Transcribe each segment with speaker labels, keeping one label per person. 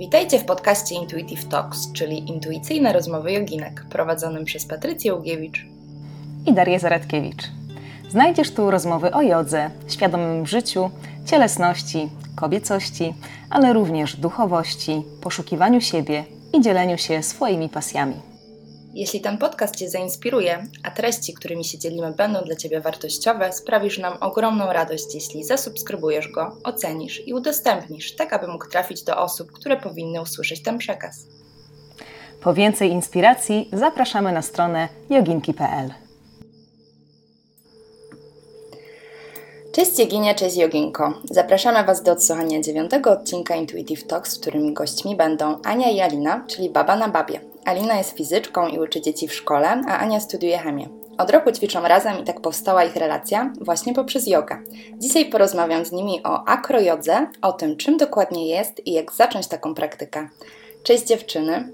Speaker 1: Witajcie w podcaście Intuitive Talks, czyli intuicyjne rozmowy joginek, prowadzonym przez Patrycję Ugiewicz
Speaker 2: i Darię Zaradkiewicz. Znajdziesz tu rozmowy o jodze, świadomym życiu, cielesności, kobiecości, ale również duchowości, poszukiwaniu siebie i dzieleniu się swoimi pasjami.
Speaker 1: Jeśli ten podcast Cię zainspiruje, a treści, którymi się dzielimy, będą dla Ciebie wartościowe, sprawisz nam ogromną radość, jeśli zasubskrybujesz go, ocenisz i udostępnisz, tak aby mógł trafić do osób, które powinny usłyszeć ten przekaz.
Speaker 2: Po więcej inspiracji zapraszamy na stronę joginki.pl.
Speaker 1: Cześć Joginie, cześć Joginko. Zapraszamy Was do odsłuchania dziewiątego odcinka Intuitive Talks, w którym gośćmi będą Ania i Alina, czyli baba na babie. Alina jest fizyczką i uczy dzieci w szkole, a Ania studiuje chemię. Od roku ćwiczą razem i tak powstała ich relacja właśnie poprzez jogę. Dzisiaj porozmawiam z nimi o akrojodze, o tym czym dokładnie jest i jak zacząć taką praktykę. Cześć dziewczyny.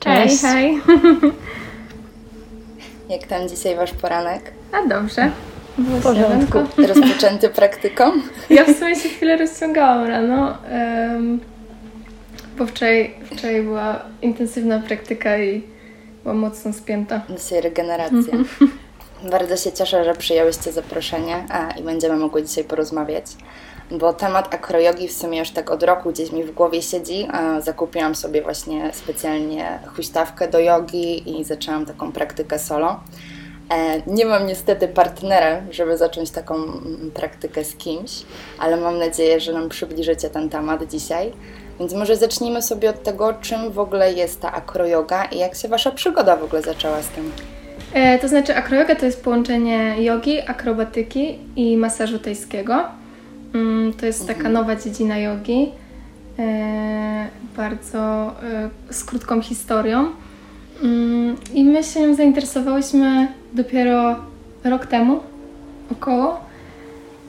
Speaker 3: Cześć. Hej.
Speaker 1: Jak tam dzisiaj Wasz poranek?
Speaker 3: A dobrze.
Speaker 2: W porządku.
Speaker 1: Rozpoczęty praktyką?
Speaker 3: Ja w sumie się chwilę rozciągałam rano, um, bo wczoraj, wczoraj była intensywna praktyka i była mocno spięta.
Speaker 1: Dzisiaj regeneracja. Mhm. Bardzo się cieszę, że przyjęłyście zaproszenie a, i będziemy mogły dzisiaj porozmawiać, bo temat akrojogi w sumie już tak od roku gdzieś mi w głowie siedzi. A, zakupiłam sobie właśnie specjalnie huśtawkę do jogi i zaczęłam taką praktykę solo. E, nie mam niestety partnera, żeby zacząć taką mm, praktykę z kimś, ale mam nadzieję, że nam przybliżycie ten temat dzisiaj. Więc może zacznijmy sobie od tego, czym w ogóle jest ta akroyoga i jak się Wasza przygoda w ogóle zaczęła z tym?
Speaker 3: E, to znaczy akroyoga to jest połączenie jogi, akrobatyki i masażu tajskiego. Mm, to jest taka mhm. nowa dziedzina jogi, e, bardzo e, z krótką historią. Mm, I my się nią zainteresowałyśmy dopiero rok temu, około.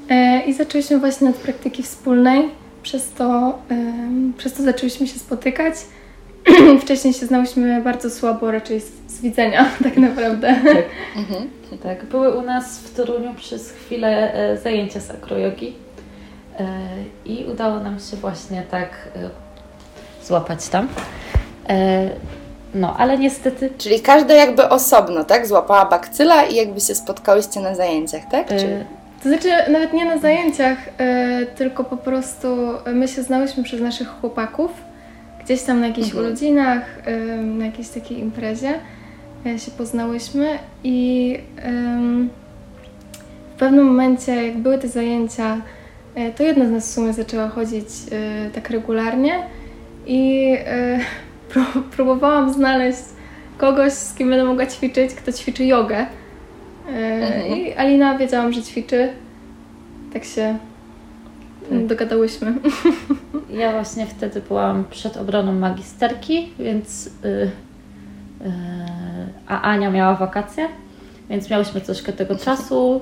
Speaker 3: E, I zaczęliśmy właśnie od praktyki wspólnej. Przez to, przez to zaczęliśmy się spotykać. Wcześniej się znałyśmy bardzo słabo, raczej z, z widzenia, tak naprawdę.
Speaker 2: Tak. Mhm. tak. Były u nas w Toruniu przez chwilę e, zajęcia z akrojogi e, i udało nam się właśnie tak złapać tam. No, ale niestety.
Speaker 1: Czyli każda jakby osobno, tak? Złapała bakcyla i jakby się spotkałyście na zajęciach, tak? Czy...
Speaker 3: To znaczy, nawet nie na zajęciach, e, tylko po prostu my się znałyśmy przez naszych chłopaków. Gdzieś tam na jakichś mhm. urodzinach, e, na jakiejś takiej imprezie się poznałyśmy i w pewnym momencie, jak były te zajęcia, to jedna z nas w sumie zaczęła chodzić tak regularnie i próbowałam znaleźć kogoś, z kim będę mogła ćwiczyć, kto ćwiczy jogę. E, mhm. I Alina wiedziałam, że ćwiczy. Tak się tak. dogadałyśmy.
Speaker 2: Ja właśnie wtedy byłam przed obroną magisterki, więc yy, yy, a Ania miała wakacje, więc miałyśmy troszkę tego czasu,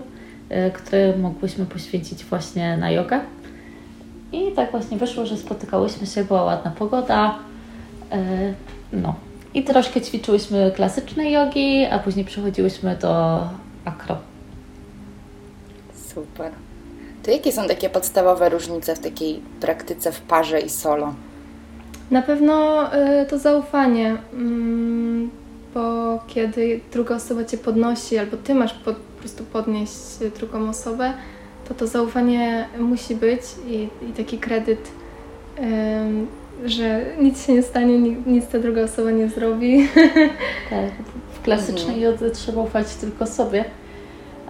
Speaker 2: yy, który mogłyśmy poświęcić właśnie na jogę. I tak właśnie wyszło, że spotykałyśmy się, była ładna pogoda. E, no. I troszkę ćwiczyłyśmy klasycznej jogi, a później przechodziłyśmy do akro.
Speaker 1: Super. To jakie są takie podstawowe różnice w takiej praktyce w parze i solo?
Speaker 3: Na pewno y, to zaufanie, mm, bo kiedy druga osoba cię podnosi, albo ty masz po prostu podnieść drugą osobę, to to zaufanie musi być i, i taki kredyt że nic się nie stanie, nic ta druga osoba nie zrobi.
Speaker 2: Tak, klasycznej mhm. jodze trzeba ufać tylko sobie,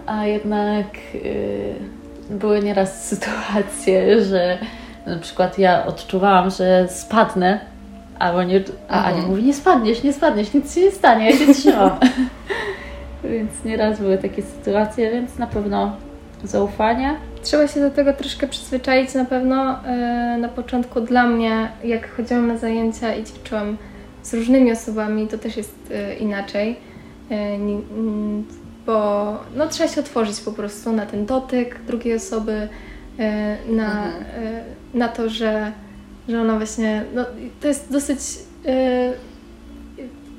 Speaker 2: a jednak yy, były nieraz sytuacje, że na przykład ja odczuwałam, że spadnę, a, nie, a Ania mhm. mówi, nie spadniesz, nie spadniesz, nic się nie stanie, ja się trzymam. więc nieraz były takie sytuacje, więc na pewno zaufanie
Speaker 3: Trzeba się do tego troszkę przyzwyczaić na pewno. E, na początku dla mnie, jak chodziłam na zajęcia i ćwiczyłam z różnymi osobami, to też jest e, inaczej, e, bo no, trzeba się otworzyć po prostu na ten dotyk drugiej osoby, na, mhm. na to, że, że ona właśnie, no, to jest dosyć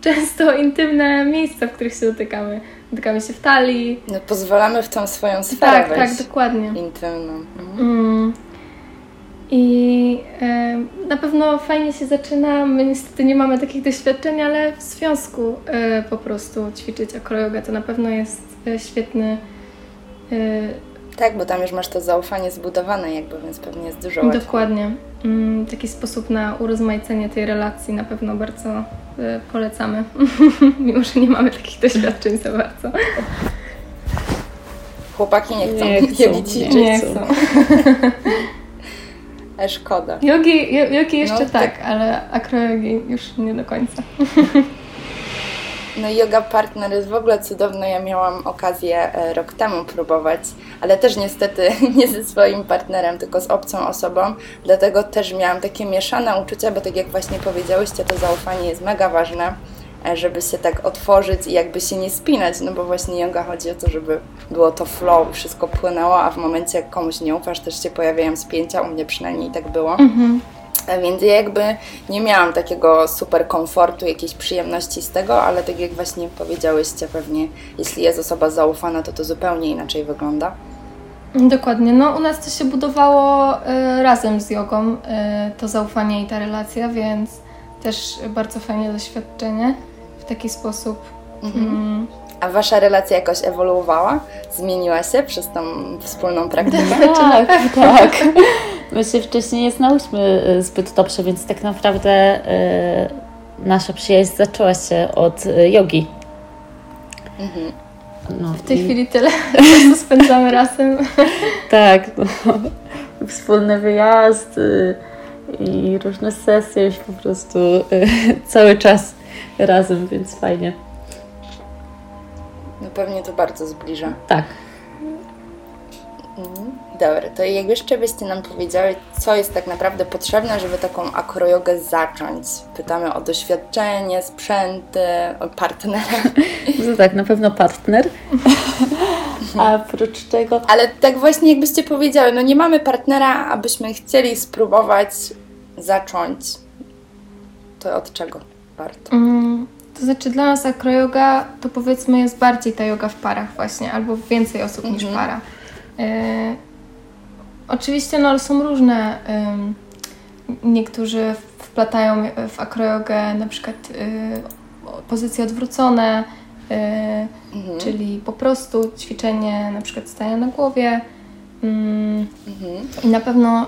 Speaker 3: często intymne miejsca, w których się dotykamy dotykamy się w talii.
Speaker 1: No, pozwalamy w tą swoją sferę
Speaker 3: Tak, tak, dokładnie.
Speaker 1: Intymną.
Speaker 3: Mhm. Mm. I na pewno fajnie się zaczyna. My niestety nie mamy takich doświadczeń, ale w związku e, po prostu ćwiczyć akrojogę to na pewno jest e, świetny.
Speaker 1: E, tak, bo tam już masz to zaufanie zbudowane, jakby, więc pewnie jest dużo łatwiej.
Speaker 3: Dokładnie. Mm, taki sposób na urozmaicenie tej relacji na pewno bardzo polecamy, mimo że nie mamy takich doświadczeń za bardzo.
Speaker 1: Chłopaki nie chcą,
Speaker 2: nie chcą,
Speaker 1: nie,
Speaker 3: nie chcą.
Speaker 1: Ale szkoda.
Speaker 3: Jogi, jogi jeszcze no, tak, tak, ale akrojogi już nie do końca.
Speaker 1: No yoga partner jest w ogóle cudowny. Ja miałam okazję e, rok temu próbować, ale też niestety nie ze swoim partnerem, tylko z obcą osobą. Dlatego też miałam takie mieszane uczucia, bo tak jak właśnie powiedziałyście, to zaufanie jest mega ważne E, żeby się tak otworzyć i jakby się nie spinać, no bo właśnie yoga chodzi o to, żeby było to flow, wszystko płynęło, a w momencie jak komuś nie ufasz, też się pojawiają spięcia, u mnie przynajmniej tak było. Mhm. Więc ja jakby nie miałam takiego super komfortu, jakiejś przyjemności z tego, ale tak jak właśnie powiedziałyście, pewnie jeśli jest osoba zaufana, to to zupełnie inaczej wygląda.
Speaker 3: Dokładnie. No u nas to się budowało y, razem z jogą, y, to zaufanie i ta relacja, więc też bardzo fajne doświadczenie taki sposób. Mhm.
Speaker 1: Mm. A wasza relacja jakoś ewoluowała? Zmieniła się przez tą wspólną praktykę?
Speaker 2: Tak, tak. My się wcześniej nie znałyśmy y, zbyt dobrze, więc tak naprawdę y, nasza przyjaźń zaczęła się od y, jogi.
Speaker 3: Mhm. No, w tej i... chwili tyle czasu spędzamy razem.
Speaker 2: Tak, no. wspólny wyjazd y, i różne sesje już po prostu y, cały czas razem, więc fajnie.
Speaker 1: No pewnie to bardzo zbliża.
Speaker 2: Tak.
Speaker 1: Mhm. Dobra, to jak jeszcze byście nam powiedziały, co jest tak naprawdę potrzebne, żeby taką akrojogę zacząć? Pytamy o doświadczenie, sprzęty, o partnera.
Speaker 2: No tak, na pewno partner. A oprócz tego...
Speaker 1: Ale tak właśnie jakbyście powiedziały, no nie mamy partnera, abyśmy chcieli spróbować zacząć, to od czego? warto? Mm,
Speaker 3: to znaczy dla nas akroyoga to powiedzmy jest bardziej ta yoga w parach właśnie, albo więcej osób niż mhm. para. E, oczywiście no, są różne, niektórzy wplatają w akrojogę na przykład y, pozycje odwrócone, y, mhm. czyli po prostu ćwiczenie na przykład stania na głowie. Mhm. I na pewno,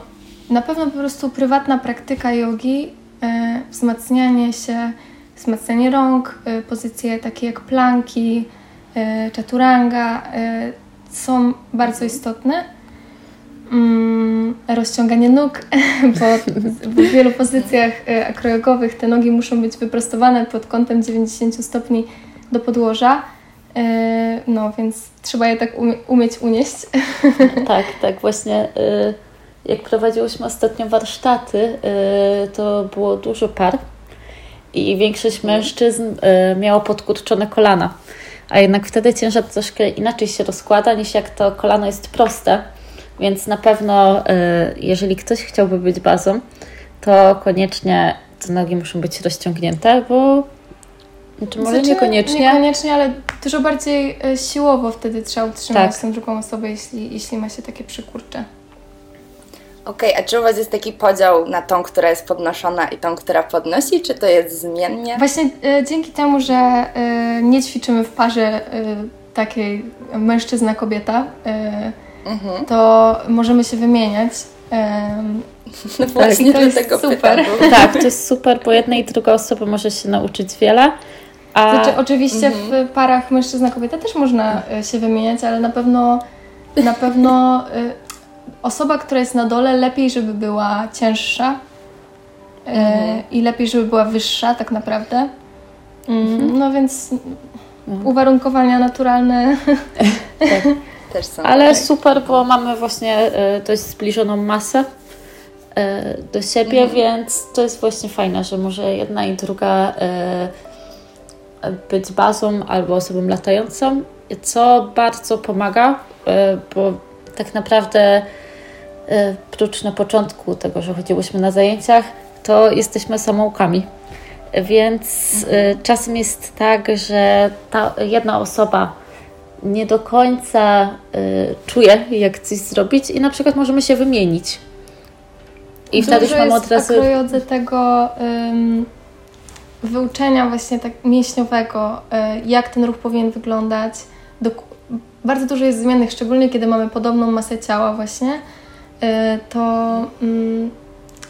Speaker 3: na pewno po prostu prywatna praktyka jogi E, wzmacnianie się, wzmacnianie rąk, pozycje takie jak planki, chaturanga są bardzo istotne. Mm, rozciąganie nóg, bo w wielu pozycjach akrojogowych te nogi muszą być wyprostowane pod kątem 90 stopni do podłoża. No, więc trzeba je tak umie umieć unieść.
Speaker 2: Tak, tak, właśnie jak prowadziłyśmy ostatnio warsztaty, to było dużo par i większość mężczyzn miało podkurczone kolana. A jednak wtedy ciężar troszkę inaczej się rozkłada niż jak to kolano jest proste. Więc na pewno, y, jeżeli ktoś chciałby być bazą, to koniecznie te nogi muszą być rozciągnięte, bo
Speaker 3: czy może znaczy, niekoniecznie? Niekoniecznie, ale dużo bardziej siłowo wtedy trzeba utrzymać tak. tę drugą osobę, jeśli, jeśli ma się takie przykurcze.
Speaker 1: Okej, okay, a czy u Was jest taki podział na tą, która jest podnoszona i tą, która podnosi, czy to jest zmiennie?
Speaker 3: Właśnie y, dzięki temu, że y, nie ćwiczymy w parze y, takiej mężczyzna-kobieta, mhm. to możemy się wymieniać.
Speaker 1: No właśnie, tak, to jest tego super.
Speaker 2: Tak, to jest super, bo jedna i druga osoba może się nauczyć wiele.
Speaker 3: A... Znaczy, oczywiście mhm. w parach mężczyzna-kobieta też można się wymieniać, ale na pewno na pewno osoba, która jest na dole, lepiej, żeby była cięższa e, mhm. i lepiej, żeby była wyższa, tak naprawdę. Mm, mhm. No więc mhm. uwarunkowania naturalne.
Speaker 2: tak. Też są. Ale tak. super, bo mamy właśnie e, dość zbliżoną masę e, do siebie, mhm. więc to jest właśnie fajne, że może jedna i druga być bazą albo osobą latającą, co bardzo pomaga, bo tak naprawdę E, prócz na początku tego, że chodziłyśmy na zajęciach, to jesteśmy samoukami. Więc mhm. czasem jest tak, że ta jedna osoba nie do końca y, czuje, jak coś zrobić, i na przykład możemy się wymienić. I wtedy już mamy od razu...
Speaker 3: w tego um, wyuczenia właśnie tak mięśniowego, y, jak ten ruch powinien wyglądać. Do, bardzo dużo jest zmiennych, szczególnie kiedy mamy podobną masę ciała właśnie, y, to um,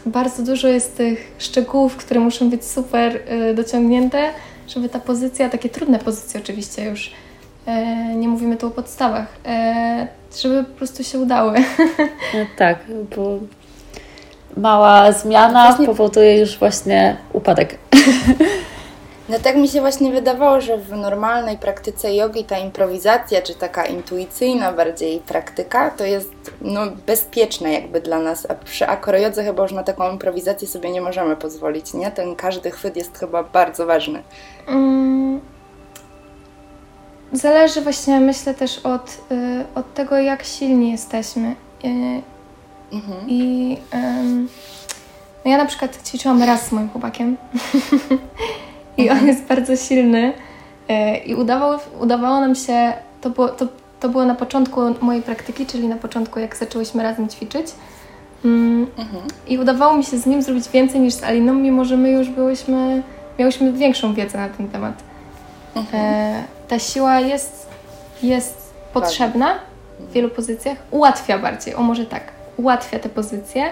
Speaker 3: bardzo dużo jest tych szczegółów, które muszą być super y, dociągnięte, żeby ta pozycja, takie trudne pozycje oczywiście już, nie mówimy tu o podstawach, e, żeby po prostu się udały.
Speaker 2: No tak, bo mała zmiana właśnie... powoduje już właśnie upadek.
Speaker 1: No tak mi się właśnie wydawało, że w normalnej praktyce jogi ta improwizacja, czy taka intuicyjna bardziej praktyka, to jest no, bezpieczne jakby dla nas, a przy akrojodze chyba już na taką improwizację sobie nie możemy pozwolić, nie? Ten każdy chwyt jest chyba bardzo ważny. Mm.
Speaker 3: Zależy właśnie, myślę też od, y, od tego, jak silni jesteśmy. Y, mhm. I no ja na przykład ćwiczyłam raz z moim chłopakiem i on jest bardzo silny e, i udawało, udawało nam się, to było, to, to było na początku mojej praktyki, czyli na początku jak zaczęłyśmy razem ćwiczyć mm, mhm. i udawało mi się z nim zrobić więcej niż z Aliną, mimo że my już byłyśmy, miałyśmy większą wiedzę na ten temat. Mhm. E, ta siła jest, jest potrzebna w wielu pozycjach, ułatwia bardziej, o może tak, ułatwia te pozycje,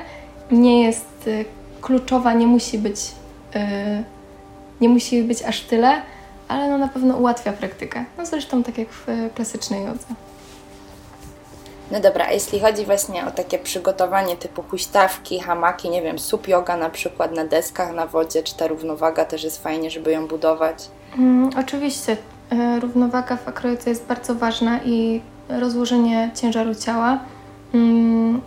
Speaker 3: nie jest y, kluczowa, nie musi być y, nie musi być aż tyle, ale no na pewno ułatwia praktykę. No zresztą tak jak w e, klasycznej jodze.
Speaker 1: No dobra, a jeśli chodzi właśnie o takie przygotowanie typu huśtawki, hamaki, nie wiem, sup yoga na przykład na deskach, na wodzie, czy ta równowaga też jest fajnie, żeby ją budować?
Speaker 3: Mm, oczywiście. E, równowaga w akrojce jest bardzo ważna i rozłożenie ciężaru ciała. Mm,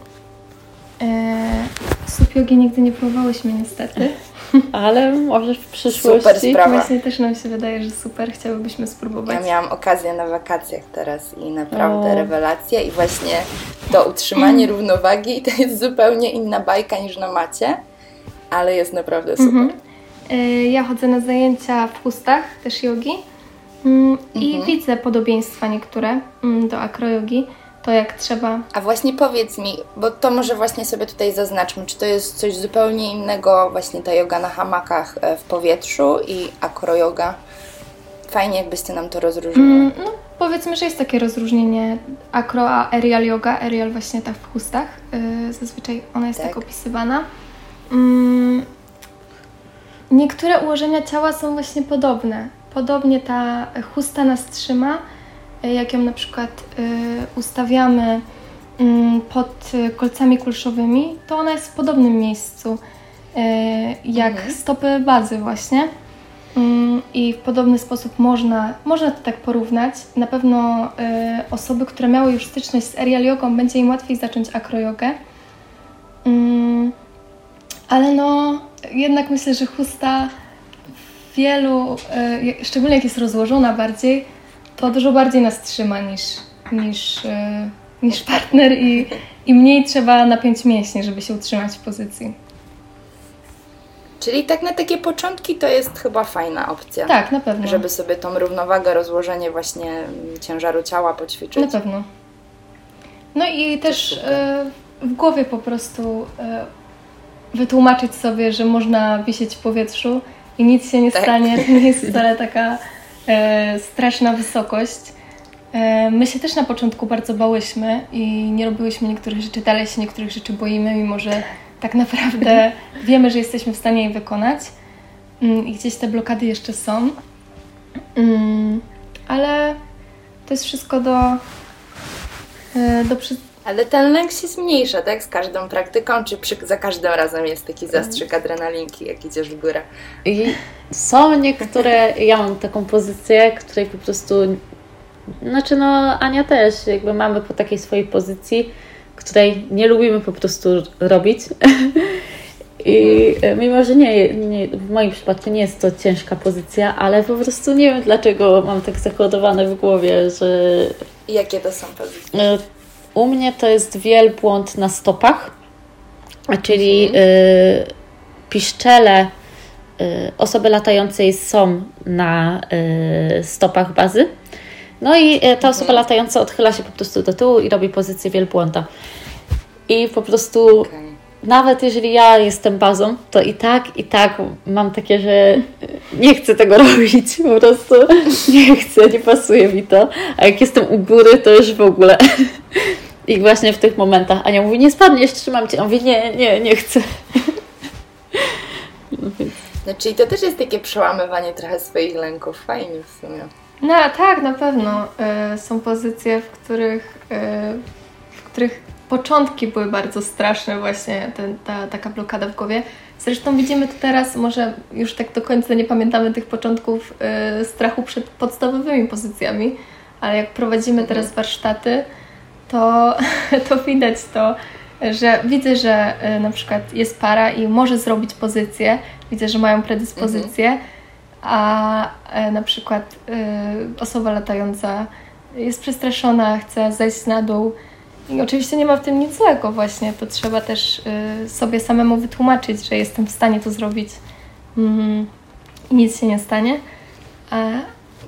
Speaker 3: e, sup jogi nigdy nie próbowałyśmy niestety.
Speaker 2: ale może w przyszłości.
Speaker 1: Super sprawa.
Speaker 3: Właśnie też nam się wydaje, że super, chciałybyśmy spróbować.
Speaker 1: Ja miałam okazję na wakacjach teraz i naprawdę o. rewelacja i właśnie to utrzymanie równowagi to jest zupełnie inna bajka niż na macie, ale jest naprawdę super. Mhm.
Speaker 3: E, ja chodzę na zajęcia w chustach, też jogi i mhm. widzę podobieństwa niektóre mm, do akrojogi to jak trzeba.
Speaker 1: A właśnie powiedz mi, bo to może właśnie sobie tutaj zaznaczmy, czy to jest coś zupełnie innego, właśnie ta yoga na hamakach e, w powietrzu i akroyoga? Fajnie, jakbyście nam to rozróżniły. Mm,
Speaker 3: no, powiedzmy, że jest takie rozróżnienie akro a aerial yoga. Aerial właśnie tak w chustach. Yy, zazwyczaj ona jest tak, tak opisywana. Mm, niektóre ułożenia ciała są właśnie podobne. Podobnie ta chusta nas trzyma, jak ją na przykład y, ustawiamy mm, pod kolcami kulszowymi, to ona jest w podobnym miejscu y, jak mhm. stopy bazy właśnie. Mm, I w podobny sposób można, można to tak porównać. Na pewno y, osoby, które miały już styczność z aerial jogą, będzie im łatwiej zacząć akrojogę. Mm, ale no, jednak myślę, że chusta wielu, szczególnie jak jest rozłożona bardziej, to dużo bardziej nas trzyma niż, niż, e, niż partner i, i mniej trzeba napiąć mięśnie, żeby się utrzymać w pozycji.
Speaker 1: Czyli tak na takie początki to jest chyba fajna opcja.
Speaker 3: Tak, na pewno.
Speaker 1: Żeby sobie tą równowagę, rozłożenie właśnie ciężaru ciała poćwiczyć.
Speaker 3: Na pewno. No i też e, w głowie po prostu e, wytłumaczyć sobie, że można wisieć w powietrzu i nic się nie tak. stanie. To nie jest wcale taka e, straszna wysokość. E, my się też na początku bardzo bałyśmy i nie robiłyśmy niektórych rzeczy, dalej się niektórych rzeczy boimy, mimo że tak naprawdę wiemy, że jesteśmy w stanie je wykonać. Mm, I gdzieś te blokady jeszcze są. Mm, ale to jest wszystko do, e, do.
Speaker 1: Ale ten lęk się zmniejsza, tak? Z każdą praktyką, czy przy, za każdym razem jest taki zastrzyk adrenalinki, jak idziesz w górę?
Speaker 2: I są niektóre, ja mam taką pozycję, której po prostu, znaczy no Ania też, jakby mamy po takiej swojej pozycji, której nie lubimy po prostu robić. I mimo, że nie, nie, w moim przypadku nie jest to ciężka pozycja, ale po prostu nie wiem dlaczego mam tak zakodowane w głowie, że...
Speaker 1: Jakie to są pozycje?
Speaker 2: U mnie to jest wielbłąd na stopach, czyli mhm. y, piszczele y, osoby latającej są na y, stopach bazy. No i ta osoba mhm. latająca odchyla się po prostu do tyłu i robi pozycję wielbłąda. I po prostu okay. Nawet jeżeli ja jestem bazą, to i tak, i tak mam takie, że nie chcę tego robić, po prostu nie chcę, nie pasuje mi to. A jak jestem u góry, to już w ogóle. I właśnie w tych momentach Ania mówi, nie spadniesz, trzymam Cię. A mówię, nie, nie, nie chcę.
Speaker 1: No, no czyli to też jest takie przełamywanie trochę swoich lęków. Fajnie w sumie.
Speaker 3: No tak, na pewno. Y, są pozycje, w których, y, w których początki były bardzo straszne właśnie, ten, ta taka blokada w głowie. Zresztą widzimy to teraz, może już tak do końca nie pamiętamy tych początków y, strachu przed podstawowymi pozycjami, ale jak prowadzimy teraz mhm. warsztaty, to, to widać to, że widzę, że y, na przykład jest para i może zrobić pozycję, widzę, że mają predyspozycję, mhm. a y, na przykład y, osoba latająca jest przestraszona, chce zejść na dół, i oczywiście nie ma w tym nic złego właśnie, to trzeba też y, sobie samemu wytłumaczyć, że jestem w stanie to zrobić mm, i nic się nie stanie. A...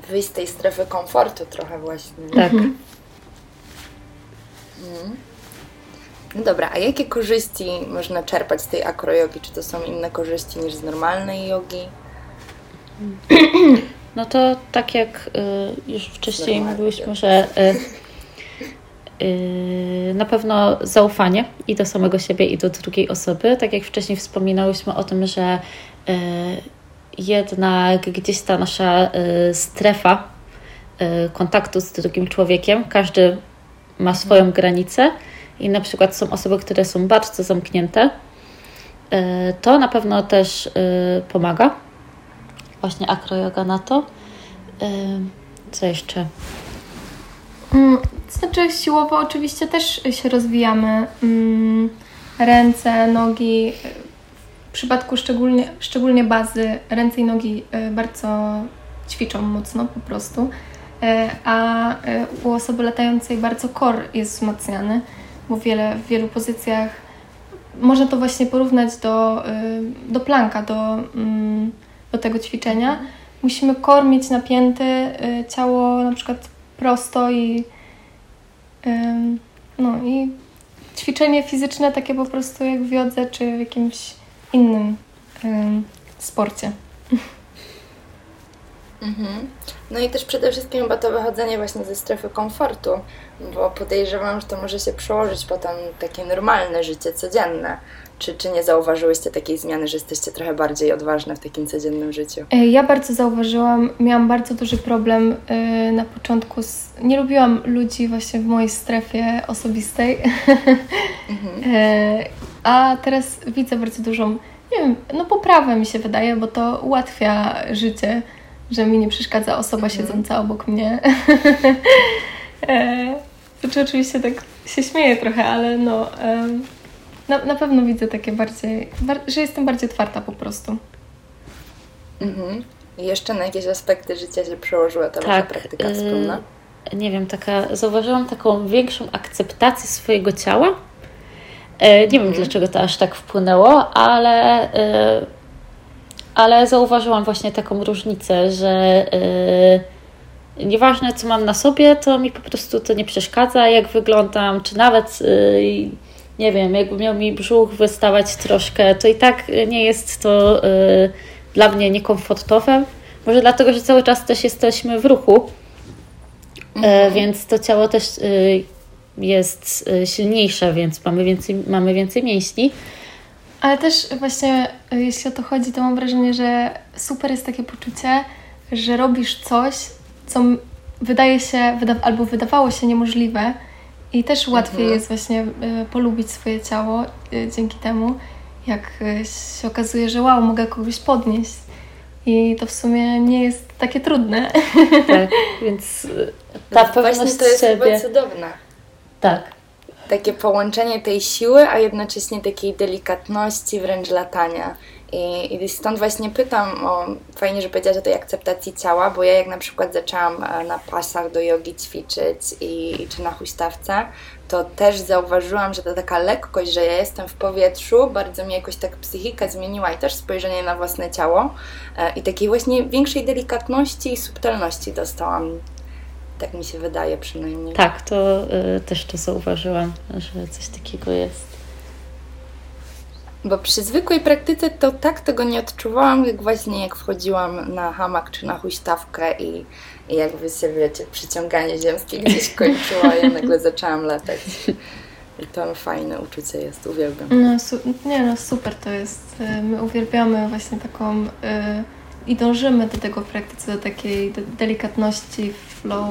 Speaker 1: Wyjść z tej strefy komfortu trochę właśnie.
Speaker 2: Tak. Mhm.
Speaker 1: Mhm. No dobra, a jakie korzyści można czerpać z tej akrojogi? Czy to są inne korzyści niż z normalnej jogi?
Speaker 2: No to tak jak y, już wcześniej mówiłyśmy, że y, na pewno zaufanie i do samego siebie, i do drugiej osoby. Tak jak wcześniej wspominałyśmy o tym, że yy, jednak gdzieś ta nasza yy, strefa kontaktu z drugim człowiekiem, każdy ma swoją granicę i na przykład są osoby, które są bardzo zamknięte, to na pewno też pomaga. Właśnie akroyoga na to. Co jeszcze?
Speaker 3: Mm, znaczy siłowo oczywiście też się rozwijamy. Mm, ręce, nogi. W przypadku szczególnie, szczególnie bazy ręce i nogi y, bardzo ćwiczą mocno po prostu. Y, a y, u osoby latającej bardzo kor jest wzmacniany, bo wiele, w wielu pozycjach można to właśnie porównać do, do planka, do, mm, do tego ćwiczenia. Musimy kor mieć napięty, ciało na przykład prosto i no i ćwiczenie fizyczne takie po prostu jak w jodze czy w jakimś innym sporcie.
Speaker 1: Mhm. No i też przede wszystkim chyba to wychodzenie właśnie ze strefy komfortu, bo podejrzewam, że to może się przełożyć potem takie normalne życie codzienne. Czy, czy nie zauważyłyście takiej zmiany, że jesteście trochę bardziej odważne w takim codziennym życiu?
Speaker 3: E, ja bardzo zauważyłam, miałam bardzo duży problem e, na początku. Z, nie lubiłam ludzi właśnie w mojej strefie osobistej, mhm. E, a teraz widzę bardzo dużą, nie wiem, no poprawę mi się wydaje, bo to ułatwia życie, że mi nie przeszkadza osoba mhm. siedząca obok mnie. Znaczy oczywiście tak się śmieję trochę, ale no na, na pewno widzę takie bardziej, bar, że jestem bardziej otwarta po prostu.
Speaker 1: Mhm. I jeszcze na jakieś aspekty życia się przełożyła ta tak, wasza praktyka yy, wspólna?
Speaker 2: Nie wiem, taka, zauważyłam taką większą akceptację swojego ciała. Yy, nie wiem, mhm. dlaczego to aż tak wpłynęło, ale, yy, ale zauważyłam właśnie taką różnicę, że nieważne co mam na sobie, to mi po prostu to nie przeszkadza, jak wyglądam, czy nawet nie wiem, jakby miał mi brzuch wystawać troszkę, to i tak nie jest to y, dla mnie niekomfortowe. Może dlatego, że cały czas też jesteśmy w ruchu, y, mhm. więc to ciało też y, jest y, silniejsze, więc mamy więcej, mamy więcej mięśni.
Speaker 3: Ale też właśnie, y, jeśli o to chodzi, to mam wrażenie, że super jest takie poczucie, że robisz coś, co wydaje się, albo wydawało się niemożliwe, i też łatwiej mhm. jest właśnie y, polubić swoje ciało y, dzięki temu, jak y, się okazuje, że wow, mogę kogoś podnieść. I to w sumie nie jest takie trudne.
Speaker 2: Tak, więc ta no, pewność
Speaker 1: właśnie to jest siebie... chyba cudowne.
Speaker 2: Tak.
Speaker 1: Takie połączenie tej siły, a jednocześnie takiej delikatności, wręcz latania. I, I stąd właśnie pytam o, fajnie, że powiedziałaś o tej akceptacji ciała, bo ja jak na przykład zaczęłam e, na pasach do jogi ćwiczyć i, czy na huśtawce, to też zauważyłam, że ta taka lekkość, że ja jestem w powietrzu, bardzo mi jakoś tak psychika zmieniła i też spojrzenie na własne ciało e, i takiej właśnie większej delikatności i subtelności dostałam. Tak mi się wydaje przynajmniej.
Speaker 2: Tak, to y, też to zauważyłam, że coś takiego jest.
Speaker 1: Bo przy zwykłej praktyce to tak tego nie odczuwałam, jak właśnie jak wchodziłam na hamak czy na huśtawkę i, i jakby się, wiecie, przyciąganie ziemskie gdzieś kończyło i nagle zaczęłam latać. I to fajne uczucie jest, uwielbiam.
Speaker 3: No, nie no, super to jest. Y, My uwielbiamy właśnie taką y, i dążymy do tego w praktyce, do takiej de- delikatności, flow.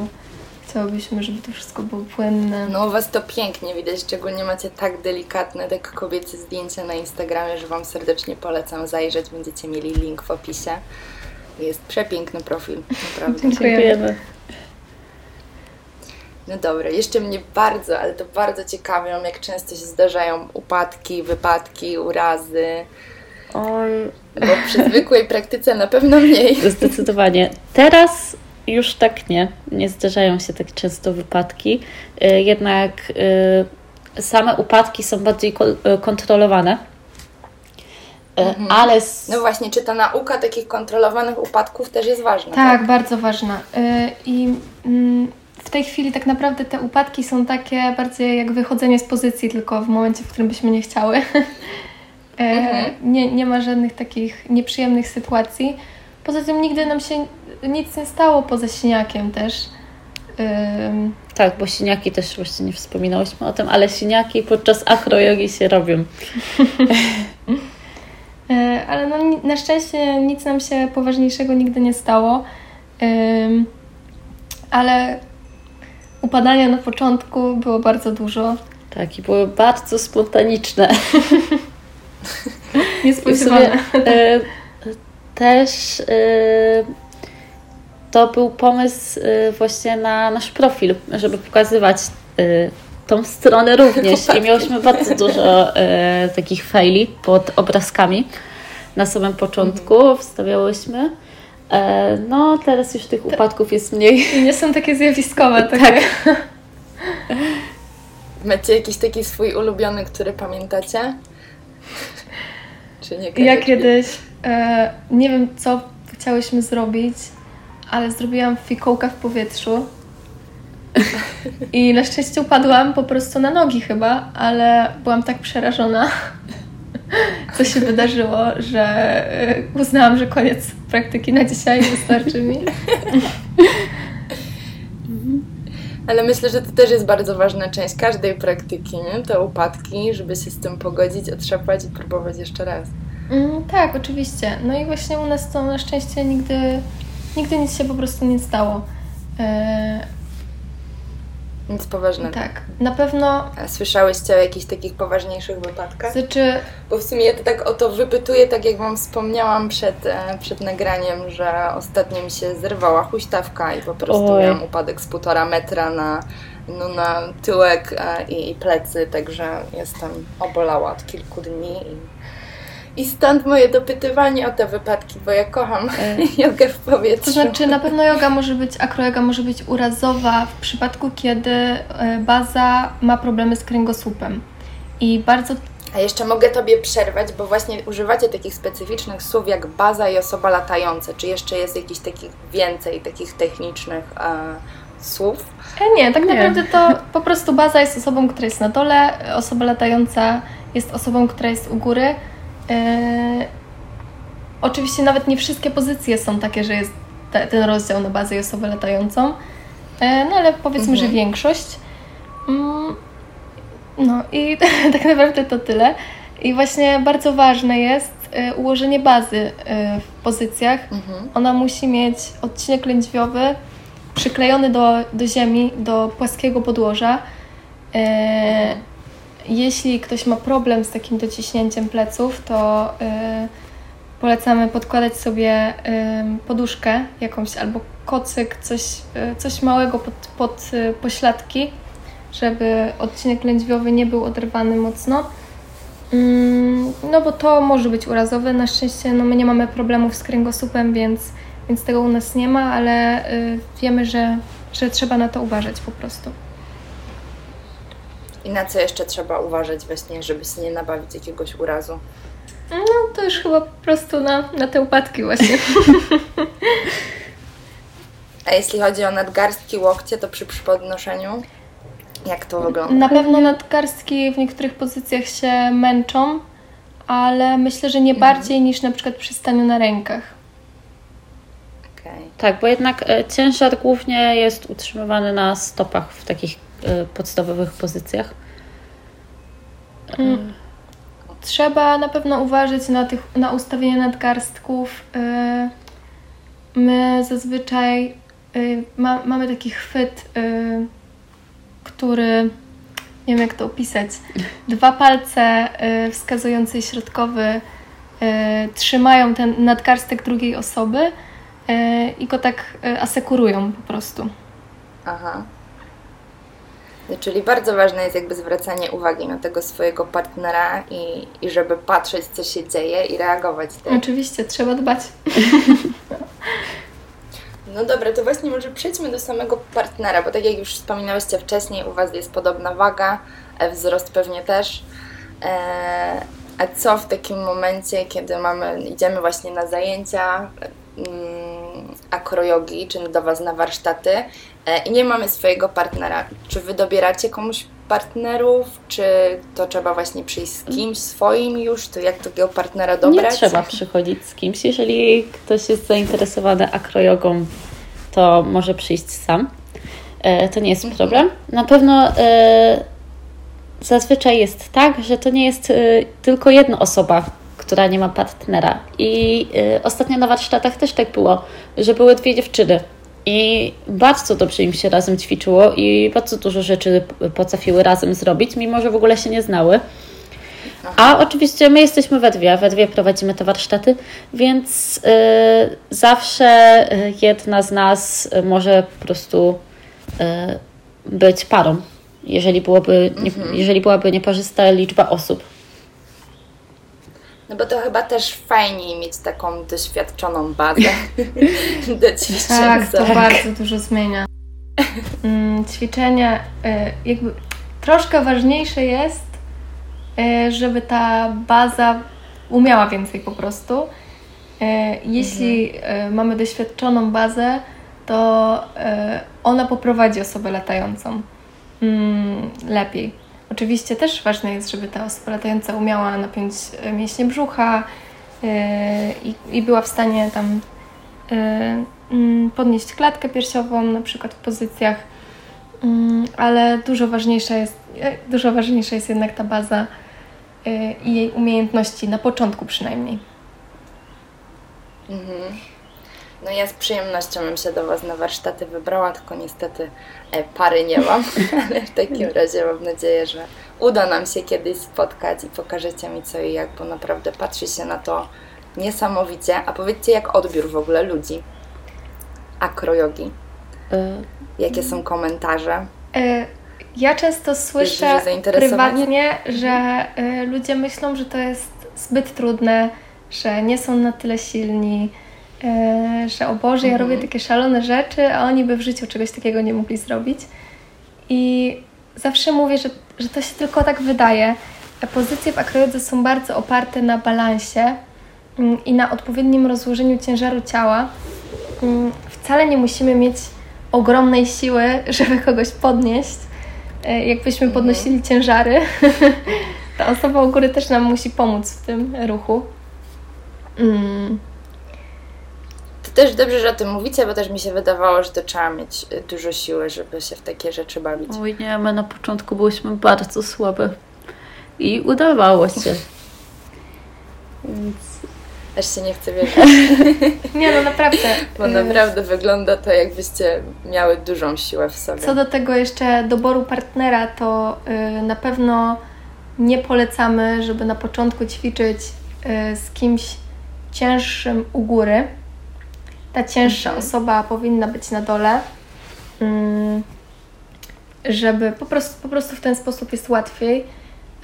Speaker 3: Chciałybyśmy, żeby to wszystko było płynne.
Speaker 1: No u Was to pięknie widać, szczególnie macie tak delikatne, tak kobiece zdjęcia na Instagramie, że Wam serdecznie polecam zajrzeć. Będziecie mieli link w opisie. Jest przepiękny profil, naprawdę.
Speaker 2: Dziękujemy.
Speaker 1: No dobra, jeszcze mnie bardzo, ale to bardzo ciekawią, jak często się zdarzają upadki, wypadki, urazy.
Speaker 2: Oj,
Speaker 1: Bo przy zwykłej praktyce na pewno mniej.
Speaker 2: Zdecydowanie. Teraz już tak nie. Nie zdarzają się tak często wypadki. Y, Jednak y, same upadki są bardziej y, kontrolowane. Y, Ale s-
Speaker 1: No właśnie, czy ta nauka takich kontrolowanych upadków też jest ważna?
Speaker 3: Tak, bardzo ważna. I mm, w tej chwili tak naprawdę te upadki są takie bardziej jak wychodzenie z pozycji, tylko w momencie, w którym byśmy nie chciały. E,
Speaker 1: Mhm.
Speaker 3: nie, nie ma żadnych takich nieprzyjemnych sytuacji. Poza tym nigdy nam się nic nie stało poza siniakiem też. Ym,
Speaker 2: tak, bo siniaki też właśnie nie wspominałyśmy o tym, ale siniaki podczas acrojogi się robią.
Speaker 3: E, Ale no, na szczęście nic nam się poważniejszego nigdy nie stało. Ym, Ale upadania na początku było bardzo dużo.
Speaker 2: Tak, i były bardzo spontaniczne.
Speaker 3: Niespodziewane.
Speaker 2: sumie, też e, to był pomysł e, właśnie na nasz profil, żeby pokazywać e, tą stronę również. I miałyśmy bardzo dużo e, takich faili pod obrazkami na samym początku. Wstawiałyśmy. E, no, teraz już tych upadków jest mniej.
Speaker 3: I nie są takie zjawiskowe. Takie.
Speaker 1: Macie jakiś taki swój ulubiony, który pamiętacie? Czy nie?
Speaker 3: Ja kiedyś, e, nie wiem co chciałyśmy zrobić, ale zrobiłam fikołka w powietrzu. I na szczęście upadłam po prostu na nogi chyba, ale byłam tak przerażona, co się wydarzyło, że e, uznałam, że koniec praktyki na dzisiaj wystarczy mi.
Speaker 1: Ale myślę, że to też jest bardzo ważna część każdej praktyki, nie? Te upadki, żeby się z tym pogodzić, otrzepać i próbować jeszcze raz.
Speaker 3: Mm, tak, oczywiście. No i właśnie u nas to na szczęście nigdy, nigdy nic się po prostu nie stało. E,
Speaker 1: Nic poważnego.
Speaker 3: tak, na pewno,
Speaker 1: A słyszałyście o jakichś takich poważniejszych wypadkach?
Speaker 3: znaczy
Speaker 1: Bo w sumie ja to tak o to wypytuję, tak jak Wam wspomniałam przed, e, przed nagraniem, że ostatnio mi się zerwała huśtawka i po prostu
Speaker 2: Oj.
Speaker 1: miałam upadek z półtora metra na, no, na tyłek e, i, i plecy, także jestem obolała od kilku dni i, i stąd moje dopytywanie o te wypadki, bo ja kocham jogę w powietrzu.
Speaker 3: To znaczy na pewno yoga może być, akroyoga może być urazowa w przypadku, kiedy e, baza ma problemy z kręgosłupem. I bardzo
Speaker 1: A jeszcze mogę Tobie przerwać, bo właśnie używacie takich specyficznych słów jak baza i osoba latająca. Czy jeszcze jest jakiś takich więcej takich technicznych e, słów?
Speaker 3: E, Nie, tak
Speaker 2: Nie.
Speaker 3: naprawdę to po prostu baza jest osobą, która jest na dole, osoba latająca jest osobą, która jest u góry. E, oczywiście nawet nie wszystkie pozycje są takie, że jest te, ten rozdział na bazę i osobę latającą, e, no ale powiedzmy, że większość. Mm, no i tak naprawdę to tyle. I właśnie bardzo ważne jest e, ułożenie bazy w pozycjach. Ona musi mieć odcinek lędźwiowy przyklejony do, do ziemi, do płaskiego podłoża. E, jeśli ktoś ma problem z takim dociśnięciem pleców, to e, polecamy podkładać sobie e, poduszkę jakąś albo kocyk, coś, e, coś małego pod, pod e, pośladki, żeby odcinek lędźwiowy nie był oderwany mocno. Mm, No bo to może być urazowe. Na szczęście no, my nie mamy problemów z kręgosłupem, więc, więc tego u nas nie ma, ale y, wiemy, że, że trzeba na to uważać po prostu.
Speaker 1: I na co jeszcze trzeba uważać właśnie, żeby się nie nabawić jakiegoś urazu?
Speaker 3: No to już chyba po prostu na, na te upadki właśnie.
Speaker 1: A jeśli chodzi o nadgarstki, łokcie, to przy podnoszeniu jak to wygląda?
Speaker 3: Na pewno nadgarstki w niektórych pozycjach się męczą, ale myślę, że nie mhm. bardziej niż na przykład przy staniu na rękach.
Speaker 2: Okay. Tak, bo jednak e, ciężar głównie jest utrzymywany na stopach w takich podstawowych pozycjach.
Speaker 3: Mm. Trzeba na pewno uważać na, tych, na ustawienie nadgarstków. E, my zazwyczaj ma, mamy taki chwyt, który nie wiem jak to opisać. Dwa palce wskazujący i środkowy trzymają ten nadgarstek drugiej osoby i go tak asekurują po prostu.
Speaker 1: Aha. Czyli bardzo ważne jest jakby zwracanie uwagi na tego swojego partnera i, i żeby patrzeć, co się dzieje i reagować.
Speaker 3: Tak? Oczywiście, trzeba dbać.
Speaker 1: No dobra, to właśnie może przejdźmy do samego partnera, bo tak jak już wspominałyście wcześniej, u Was jest podobna waga, e, wzrost pewnie też. A co w takim momencie, kiedy mamy, idziemy właśnie na zajęcia, Mm, akrojogi, czy do Was na warsztaty e, i nie mamy swojego partnera. Czy Wy dobieracie komuś partnerów, czy to trzeba właśnie przyjść z kimś swoim już, to jak takiego partnera dobrać?
Speaker 2: Nie trzeba przychodzić z kimś. Jeżeli ktoś jest zainteresowany akrojogą, to może przyjść sam. E, to nie jest mhm. problem. Na pewno e, zazwyczaj jest tak, że to nie jest tylko jedna osoba, która nie ma partnera. I y, ostatnio na warsztatach też tak było, że były dwie dziewczyny. I bardzo dobrze im się razem ćwiczyło i bardzo dużo rzeczy potrafiły razem zrobić, mimo że w ogóle się nie znały. A oczywiście my jesteśmy we dwie, we dwie prowadzimy te warsztaty, więc y, zawsze jedna z nas może po prostu y, być parą, jeżeli, byłoby, nie, mhm. jeżeli byłaby nieparzysta liczba osób.
Speaker 1: No bo to chyba też fajniej mieć taką doświadczoną bazę do ćwiczeń.
Speaker 3: Tak, to tak. bardzo dużo zmienia. Mm, ćwiczenia, y, jakby troszkę ważniejsze jest, y, żeby ta baza umiała więcej po prostu. Y, jeśli mhm. mamy doświadczoną bazę, to ona poprowadzi osobę latającą mm, lepiej. Oczywiście też ważne jest, żeby ta osoba latająca umiała napiąć e, mięśnie brzucha yy, i, i, była w stanie tam yy, podnieść klatkę piersiową, na przykład w pozycjach, yy, ale dużo ważniejsza jest, dużo ważniejsza jest jednak ta baza i jej umiejętności, na początku przynajmniej.
Speaker 1: Mhm. No ja z przyjemnością bym się do Was na warsztaty wybrała, tylko niestety e, pary nie mam, ale w takim razie mam nadzieję, że uda nam się kiedyś spotkać i pokażecie mi co i jak, bo naprawdę patrzy się na to niesamowicie. A powiedzcie, jak odbiór w ogóle ludzi akrojogi? Y Jakie są komentarze?
Speaker 3: Y ja często słyszę prywatnie, że ludzie myślą, że to jest zbyt trudne, że nie są na tyle silni, E, że o Boże, ja robię mhm. takie szalone rzeczy, a oni by w życiu czegoś takiego nie mogli zrobić. I zawsze mówię, że, że to się tylko tak wydaje. Pozycje w akrojodze są bardzo oparte na balansie mm, i na odpowiednim rozłożeniu ciężaru ciała. Mm, wcale nie musimy mieć ogromnej siły, żeby kogoś podnieść. E, jakbyśmy mhm. podnosili ciężary, ta osoba u góry też nam musi pomóc w tym ruchu. Mm
Speaker 1: też dobrze, że o tym mówicie, bo też mi się wydawało, że to trzeba mieć y, dużo siły, żeby się w takie rzeczy bawić.
Speaker 2: Oj nie, my na początku byliśmy bardzo słabe i udawało się.
Speaker 1: Więc aż się nie chce wierzyć.
Speaker 3: nie, no naprawdę.
Speaker 1: Bo naprawdę wygląda to, jakbyście miały dużą siłę w sobie.
Speaker 3: Co do tego jeszcze doboru partnera, to yy, na pewno nie polecamy, żeby na początku ćwiczyć yy, z kimś cięższym u góry, ta cięższa mhm. osoba powinna być na dole, mm, żeby po prostu, po prostu w ten sposób jest łatwiej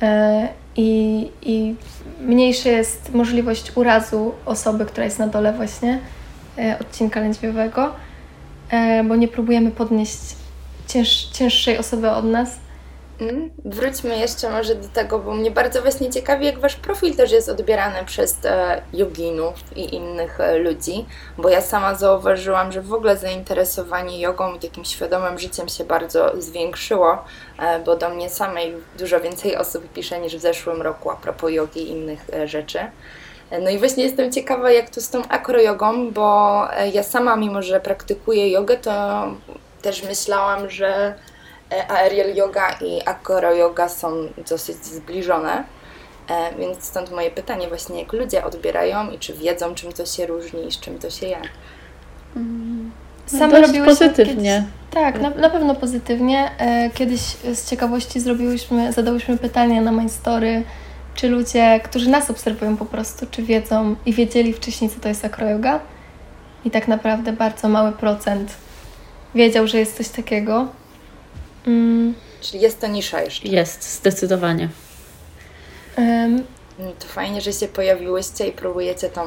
Speaker 3: e, i, i mniejsza jest możliwość urazu osoby, która jest na dole właśnie e, odcinka lędźwiowego, e, bo nie próbujemy podnieść cięż, cięższej osoby od nas,
Speaker 1: wróćmy jeszcze może do tego, bo mnie bardzo właśnie ciekawi, jak wasz profil też jest odbierany przez e, joginów i innych e, ludzi, bo ja sama zauważyłam, że w ogóle zainteresowanie jogą i takim świadomym życiem się bardzo zwiększyło, e, bo do mnie samej dużo więcej osób pisze niż w zeszłym roku a propos jogi i innych e, rzeczy. E, No i właśnie jestem ciekawa, jak to z tą akrojogą, bo e, ja sama, mimo że praktykuję jogę, to też myślałam, że e, aerial yoga i acro yoga są dosyć zbliżone. E, Więc stąd moje pytanie właśnie, jak ludzie odbierają i czy wiedzą, czym to się różni i z czym to się je.
Speaker 2: Same dość pozytywnie.
Speaker 3: Kiedyś, tak, na, na pewno pozytywnie. E, Kiedyś z ciekawości zrobiłyśmy, zadałyśmy pytanie na My Story, czy ludzie, którzy nas obserwują po prostu, czy wiedzą i wiedzieli wcześniej, co to jest akroyoga. I tak naprawdę bardzo mały procent wiedział, że jest coś takiego. Mm,
Speaker 1: Czyli jest to nisza jeszcze.
Speaker 2: Jest, zdecydowanie.
Speaker 1: No To fajnie, że się pojawiłyście i próbujecie tą,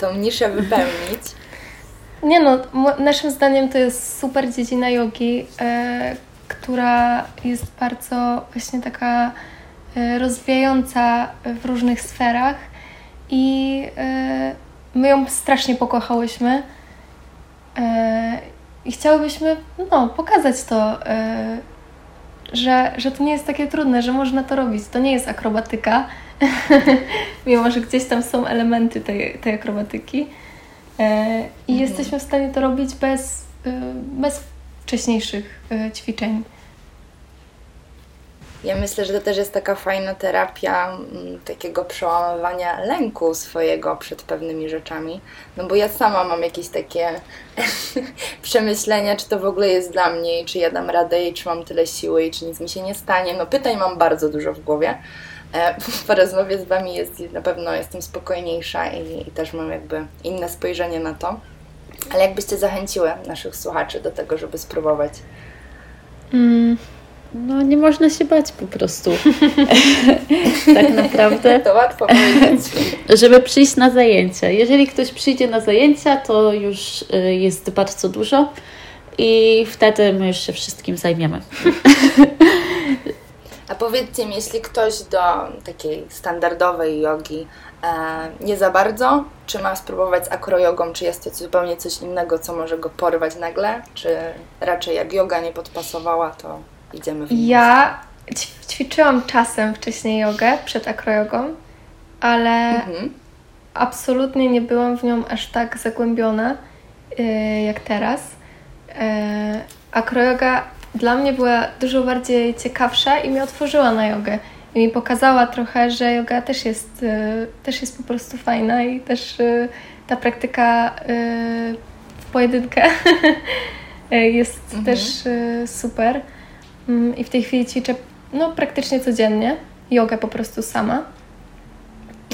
Speaker 1: tą niszę wypełnić.
Speaker 3: Nie no, naszym zdaniem to jest super dziedzina jogi, e, która jest bardzo właśnie taka e, rozwijająca w różnych sferach i e, my ją strasznie pokochałyśmy e, i chciałybyśmy no, pokazać to, e, że, że to nie jest takie trudne, że można to robić. To nie jest akrobatyka, mimo że gdzieś tam są elementy tej, tej akrobatyki. E, I jesteśmy w stanie to robić bez, e, bez wcześniejszych ćwiczeń.
Speaker 1: Ja myślę, że to też jest taka fajna terapia mm, takiego przełamywania lęku swojego przed pewnymi rzeczami. No bo ja sama mam jakieś takie przemyślenia, czy to w ogóle jest dla mnie, czy ja dam radę, i czy mam tyle siły, i czy nic mi się nie stanie. No pytań mam bardzo dużo w głowie. E, Po rozmowie z Wami jest na pewno jestem spokojniejsza i, i też mam jakby inne spojrzenie na to. Ale jakbyście zachęciły naszych słuchaczy do tego, żeby spróbować?
Speaker 3: Mm,
Speaker 2: No nie można się bać po prostu. tak naprawdę.
Speaker 1: To łatwo powiedzieć.
Speaker 2: żeby przyjść na zajęcia. Jeżeli ktoś przyjdzie na zajęcia, to już y, jest bardzo dużo i wtedy my już się wszystkim zajmiemy.
Speaker 1: A powiedzcie mi, jeśli ktoś do takiej standardowej jogi e, nie za bardzo, czy ma spróbować z akrojogą, czy jest to zupełnie coś innego, co może go porwać nagle, czy raczej jak yoga nie podpasowała, to idziemy w
Speaker 3: ja ćw- ćwiczyłam czasem wcześniej jogę przed akrojogą, ale
Speaker 1: Mhm.
Speaker 3: absolutnie nie byłam w nią aż tak zagłębiona y, jak teraz. E, Akroyoga dla mnie była dużo bardziej ciekawsza i mnie otworzyła na jogę. I mi pokazała trochę, że yoga też jest, y, też jest po prostu fajna i też y, ta praktyka y, w pojedynkę jest
Speaker 1: Mhm.
Speaker 3: też y, super. Mm, I w tej chwili ćwiczę no, praktycznie codziennie jogę po prostu sama.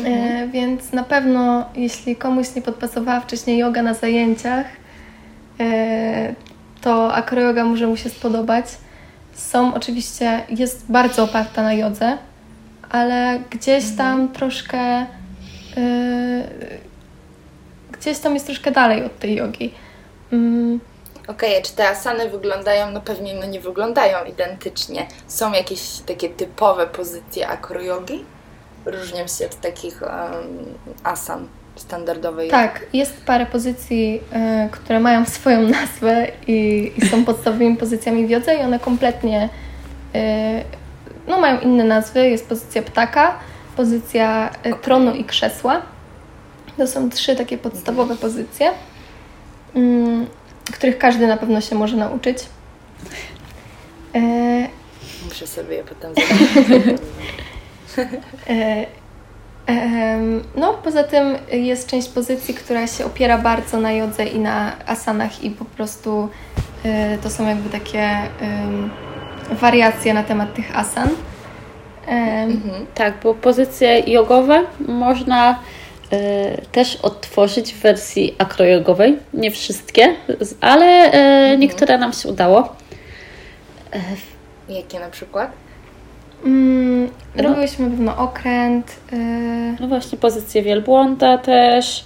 Speaker 3: E, więc na pewno, jeśli komuś nie podpasowała wcześniej yoga na zajęciach, e, to akroyoga może mu się spodobać. Są oczywiście, jest bardzo oparta na jodze, ale gdzieś tam troszkę, e, gdzieś tam jest troszkę dalej od tej jogi. Mm,
Speaker 1: Okej, a czy te asany wyglądają? No pewnie no nie wyglądają identycznie. Są jakieś takie typowe pozycje akrojogi? Różnią się od takich em, asan standardowej.
Speaker 3: Tak, jest parę pozycji, e, które mają swoją nazwę i, i są podstawowymi pozycjami w jodze i one kompletnie e, no, mają inne nazwy. Jest pozycja ptaka, pozycja e, tronu i krzesła. To są trzy takie podstawowe pozycje, mm, których każdy na pewno się może nauczyć. E,
Speaker 1: Muszę sobie je potem zobaczyć.
Speaker 3: E, em, No, poza tym jest część pozycji, która się opiera bardzo na jodze i na asanach i po prostu e, to są jakby takie wariacje na temat tych asan.
Speaker 1: Mhm.
Speaker 2: Tak, bo pozycje jogowe można też odtworzyć w wersji akrojogowej. Nie wszystkie, ale y, niektóre nam się udało.
Speaker 1: Jakie na przykład?
Speaker 3: mm,
Speaker 2: No.
Speaker 3: Robiłyśmy pewno okręt.
Speaker 2: No właśnie pozycję wielbłąda też.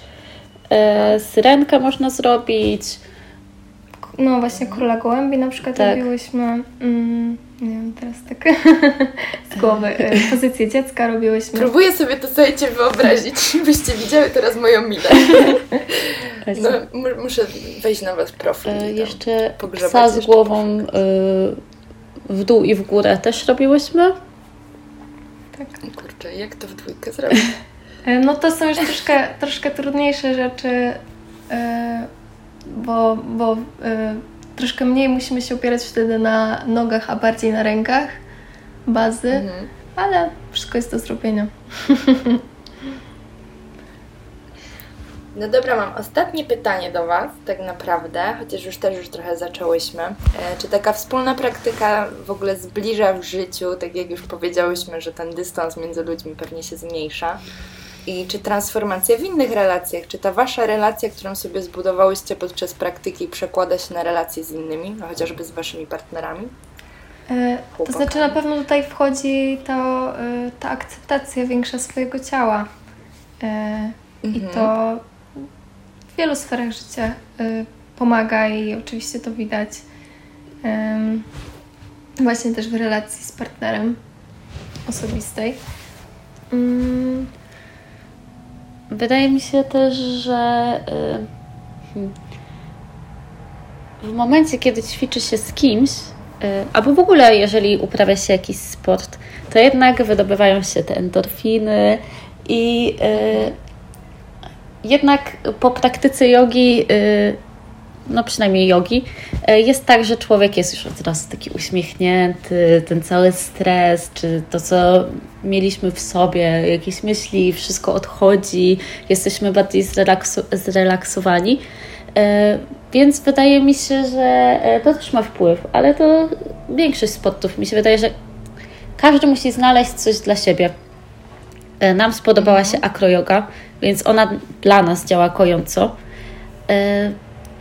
Speaker 2: Y, syrenkę można zrobić.
Speaker 3: No właśnie króla gołębi na przykład
Speaker 2: Tak.
Speaker 3: robiłyśmy. Mm, nie wiem, teraz tak z głowy. y, Pozycję dziecka robiłyśmy.
Speaker 1: Próbuję sobie to, słuchajcie, wyobrazić, byście widziały teraz moją minę. No, mu- muszę wejść na was profil. i
Speaker 2: E, Jeszcze
Speaker 1: pogrzebać
Speaker 2: psa z głową e, w dół i w górę też robiłyśmy.
Speaker 1: Kurczę, jak to w dwójkę zrobić?
Speaker 3: E, No to są już troszkę, troszkę trudniejsze rzeczy, e, bo, bo e, troszkę mniej musimy się opierać wtedy na nogach, a bardziej na rękach bazy,
Speaker 1: Mhm.
Speaker 3: ale wszystko jest do zrobienia.
Speaker 1: No dobra, mam ostatnie pytanie do Was, tak naprawdę, chociaż już też już trochę zaczęłyśmy. E, czy taka wspólna praktyka w ogóle zbliża w życiu, tak jak już powiedziałyśmy, że ten dystans między ludźmi pewnie się zmniejsza? I czy transformacja w innych relacjach, czy ta Wasza relacja, którą sobie zbudowałyście podczas praktyki, przekłada się na relacje z innymi, no chociażby z Waszymi partnerami?
Speaker 3: E, To
Speaker 1: Chłopakami.
Speaker 3: znaczy na pewno tutaj wchodzi to, e, ta akceptacja większa swojego ciała. E, I
Speaker 1: Mhm.
Speaker 3: to w wielu sferach życia pomaga i oczywiście to widać właśnie też w relacji z partnerem osobistej.
Speaker 2: Wydaje mi się też, że y, hmm, w momencie, kiedy ćwiczy się z kimś, y, albo w ogóle jeżeli uprawia się jakiś sport, to jednak wydobywają się te endorfiny i y, jednak po praktyce jogi, no przynajmniej jogi, y, jest tak, że człowiek jest już od razu taki uśmiechnięty, ten cały stres, czy to, co mieliśmy w sobie, jakieś myśli, wszystko odchodzi, jesteśmy bardziej zrelaksu- zrelaksowani. E, Więc wydaje mi się, że e, to też ma wpływ, ale to większość sportów mi się wydaje, że każdy musi znaleźć coś dla siebie. E, Nam spodobała się akroyoga, więc ona dla nas działa kojąco.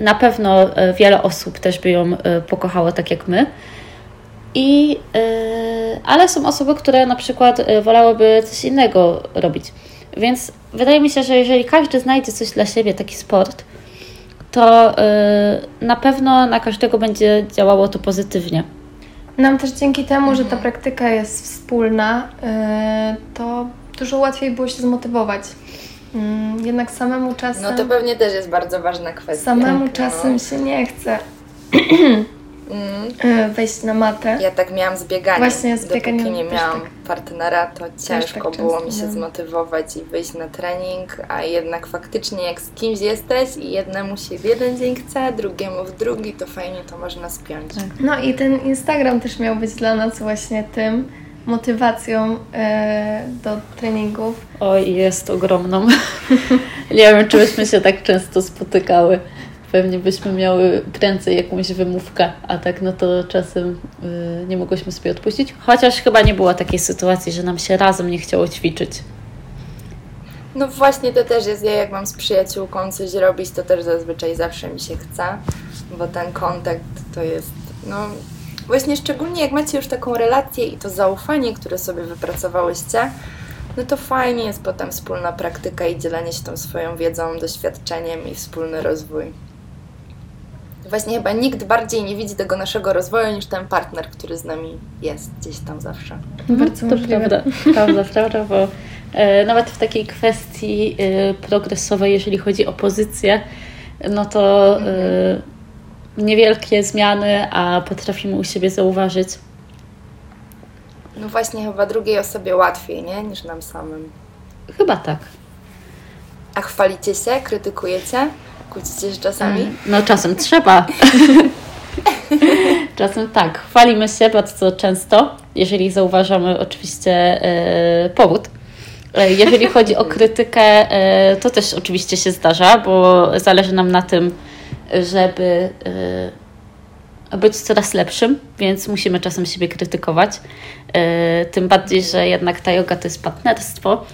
Speaker 2: Na pewno e, wiele osób też by ją e, pokochało tak jak my. I, e, ale są osoby, które na przykład wolałyby coś innego robić. Więc wydaje mi się, że jeżeli każdy znajdzie coś dla siebie, taki sport, to na pewno na każdego będzie działało to pozytywnie.
Speaker 3: Nam też dzięki temu, że ta praktyka jest wspólna, to dużo łatwiej było się zmotywować. Mm, Jednak samemu czasem.
Speaker 1: No to pewnie też jest bardzo ważna kwestia.
Speaker 3: Samemu
Speaker 1: Tak,
Speaker 3: czasem
Speaker 1: no.
Speaker 3: się nie chce
Speaker 1: Mm.
Speaker 3: e, wejść na matę.
Speaker 1: Ja tak miałam z bieganiem.
Speaker 3: Właśnie z bieganiem
Speaker 1: Dopóki nie miałam
Speaker 3: tak.
Speaker 1: partnera, to ciężko
Speaker 3: tak
Speaker 1: było mi się
Speaker 3: miałam.
Speaker 1: zmotywować i wyjść na trening, a jednak faktycznie jak z kimś jesteś i jednemu się w jeden dzień chce, drugiemu w drugi, to fajnie to można spiąć.
Speaker 2: Tak.
Speaker 3: No i ten Instagram też miał być dla nas właśnie tym motywacją e, do treningów.
Speaker 2: Oj, jest ogromną. nie wiem, czy byśmy się tak często spotykały. Pewnie byśmy miały prędzej jakąś wymówkę, a tak no to czasem y, nie mogłyśmy sobie odpuścić. Chociaż chyba nie było takiej sytuacji, że nam się razem nie chciało ćwiczyć.
Speaker 1: No właśnie to też jest, ja jak mam z przyjaciółką coś robić, to też zazwyczaj zawsze mi się chce, bo ten kontakt to jest, no właśnie szczególnie jak macie już taką relację i to zaufanie, które sobie wypracowałyście, no to fajnie jest potem wspólna praktyka i dzielenie się tą swoją wiedzą, doświadczeniem i wspólny rozwój. Właśnie chyba nikt bardziej nie widzi tego naszego rozwoju niż ten partner, który z nami jest gdzieś tam zawsze.
Speaker 3: Bardzo
Speaker 2: to
Speaker 3: możliwe.
Speaker 2: prawda, prawda, prawda, bo e, nawet w takiej kwestii e, progresowej, jeżeli chodzi o pozycję, no to e, niewielkie zmiany, a potrafimy u siebie zauważyć.
Speaker 1: No właśnie chyba drugiej osobie łatwiej, nie? Niż nam samym.
Speaker 2: Chyba tak.
Speaker 1: A chwalicie się, krytykujecie? Kłócicie się czasami?
Speaker 2: No czasem trzeba. czasem tak. Chwalimy się bardzo często, jeżeli zauważamy oczywiście e, powód. E, Jeżeli chodzi o krytykę, e, to też oczywiście się zdarza, bo zależy nam na tym, żeby e, być coraz lepszym, więc musimy czasem siebie krytykować. E, Tym bardziej, że jednak ta yoga to jest partnerstwo.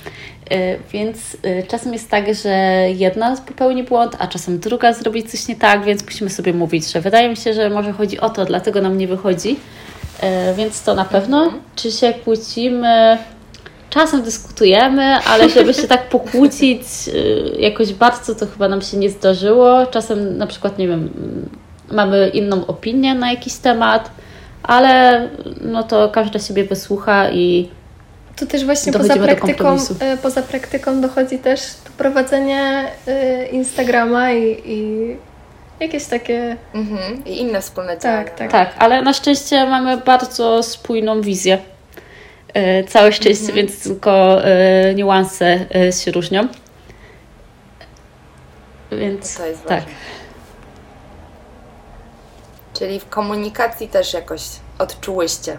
Speaker 2: E, Więc czasem jest tak, że jedna popełni błąd, a czasem druga zrobi coś nie tak, więc musimy sobie mówić, że wydaje mi się, że może chodzi o to, dlatego nam nie wychodzi. Więc to na pewno. Czy się kłócimy? Czasem dyskutujemy, ale żeby się tak pokłócić y, jakoś bardzo, to chyba nam się nie zdarzyło. Czasem na przykład, nie wiem, mamy inną opinię na jakiś temat, ale no to każdy siebie wysłucha i
Speaker 3: tu też właśnie poza praktyką, e, poza praktyką dochodzi też to prowadzenie Instagrama i, i jakieś takie...
Speaker 1: Mhm. I inne wspólne działania.
Speaker 2: Tak, tak. tak, ale na szczęście mamy bardzo spójną wizję. E, całe szczęście, mhm. więc tylko niuanse się różnią. Więc
Speaker 1: to jest tak. Czyli w komunikacji też jakoś odczułyście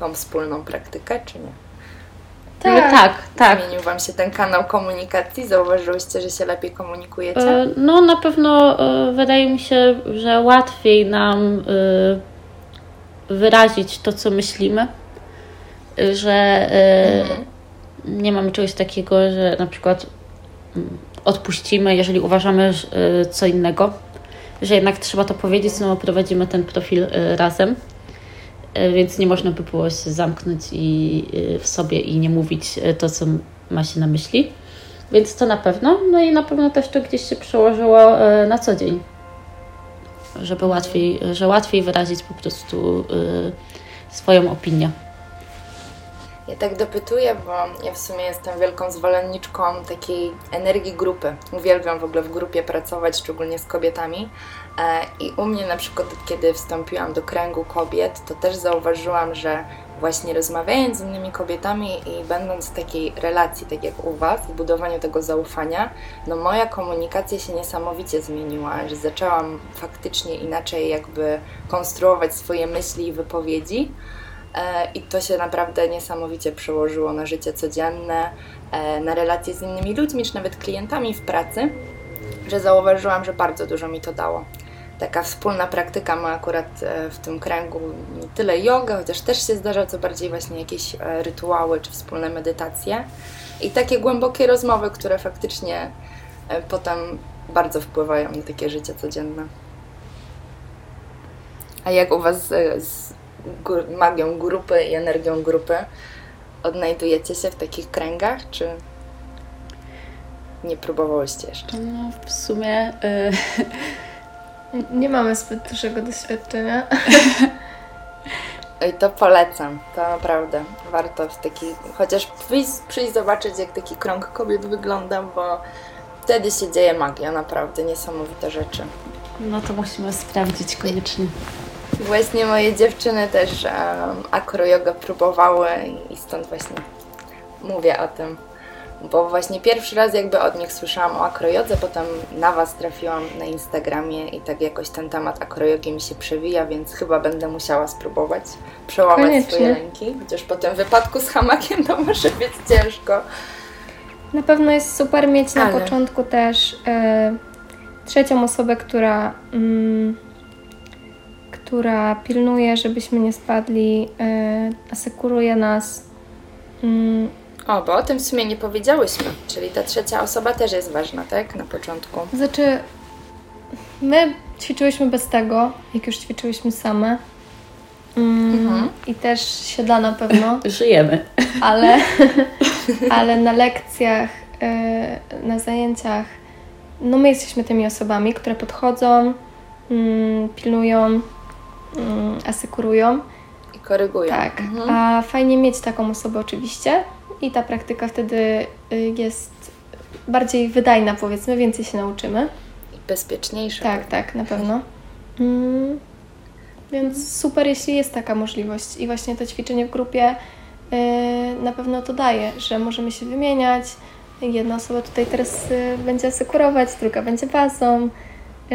Speaker 1: tą wspólną praktykę, czy nie?
Speaker 2: Tak, tak, tak.
Speaker 1: Zmienił Wam się ten kanał komunikacji? Zauważyłyście, że się lepiej komunikujecie? E,
Speaker 2: no na pewno e, wydaje mi się, że łatwiej nam e, wyrazić to, co myślimy, że mhm. nie mamy czegoś takiego, że na przykład mm, odpuścimy, jeżeli uważamy co innego, że jednak trzeba to powiedzieć, no prowadzimy ten profil razem. E, więc nie można by było się zamknąć i, e, w sobie i nie mówić e, to, co ma się na myśli. Więc to na pewno. No i na pewno też to gdzieś się przełożyło na co dzień. Żeby łatwiej, że łatwiej wyrazić po prostu swoją opinię.
Speaker 1: Ja tak dopytuję, bo ja w sumie jestem wielką zwolenniczką takiej energii grupy. Uwielbiam w ogóle w grupie pracować, szczególnie z kobietami. E, I u mnie na przykład, kiedy wstąpiłam do kręgu kobiet, to też zauważyłam, że właśnie rozmawiając z innymi kobietami i będąc w takiej relacji, tak jak u Was, w budowaniu tego zaufania, no moja komunikacja się niesamowicie zmieniła, że zaczęłam faktycznie inaczej jakby konstruować swoje myśli i wypowiedzi. E, I to się naprawdę niesamowicie przełożyło na życie codzienne, e, na relacje z innymi ludźmi, czy nawet klientami w pracy, że zauważyłam, że bardzo dużo mi to dało taka wspólna praktyka ma akurat e, w tym kręgu tyle jogę, chociaż też się zdarza, co bardziej właśnie jakieś rytuały czy wspólne medytacje. I takie głębokie rozmowy, które faktycznie potem bardzo wpływają na takie życie codzienne. A jak u Was z, z magią grupy i energią grupy odnajdujecie się w takich kręgach, czy nie próbowałyście jeszcze?
Speaker 2: No, w sumie... Y
Speaker 3: Nie mamy zbyt dużego doświadczenia.
Speaker 1: I to polecam, to naprawdę warto w taki, chociaż przyjść, przyjść zobaczyć jak taki krąg kobiet wygląda, bo wtedy się dzieje magia, naprawdę niesamowite rzeczy.
Speaker 2: No to musimy sprawdzić koniecznie.
Speaker 1: Właśnie moje dziewczyny też um, akro próbowały i stąd właśnie mówię o tym bo właśnie pierwszy raz jakby od nich słyszałam o akrojodze, potem na Was trafiłam na Instagramie i tak jakoś ten temat akrojogi mi się przewija, więc chyba będę musiała spróbować przełamać Koniecznie. swoje ręki, chociaż po tym wypadku z hamakiem to może być ciężko.
Speaker 3: Na pewno jest super mieć na Ale. początku też y, trzecią osobę, która, y, która pilnuje, żebyśmy nie spadli, y, asekuruje nas.
Speaker 1: Mm, o, bo o tym w sumie nie powiedziałyśmy, czyli ta trzecia osoba też jest ważna, tak? Na początku.
Speaker 3: Znaczy, my ćwiczyłyśmy bez tego, jak już ćwiczyłyśmy same. Mm, mhm. I też się da na pewno.
Speaker 2: Żyjemy.
Speaker 3: Ale, ale na lekcjach, y, na zajęciach, no my jesteśmy tymi osobami, które podchodzą, mm, pilnują, mm, asykurują.
Speaker 1: I korygują.
Speaker 3: Tak. Mhm. A fajnie mieć taką osobę oczywiście, i ta praktyka wtedy y, jest bardziej wydajna, powiedzmy, więcej się nauczymy.
Speaker 1: I bezpieczniejsza.
Speaker 3: Tak, tak, na pewno. Mm. Więc super, jeśli jest taka możliwość. I właśnie to ćwiczenie w grupie yy, na pewno to daje, że możemy się wymieniać. Jedna osoba tutaj teraz yy, będzie asekurować, druga będzie bazą.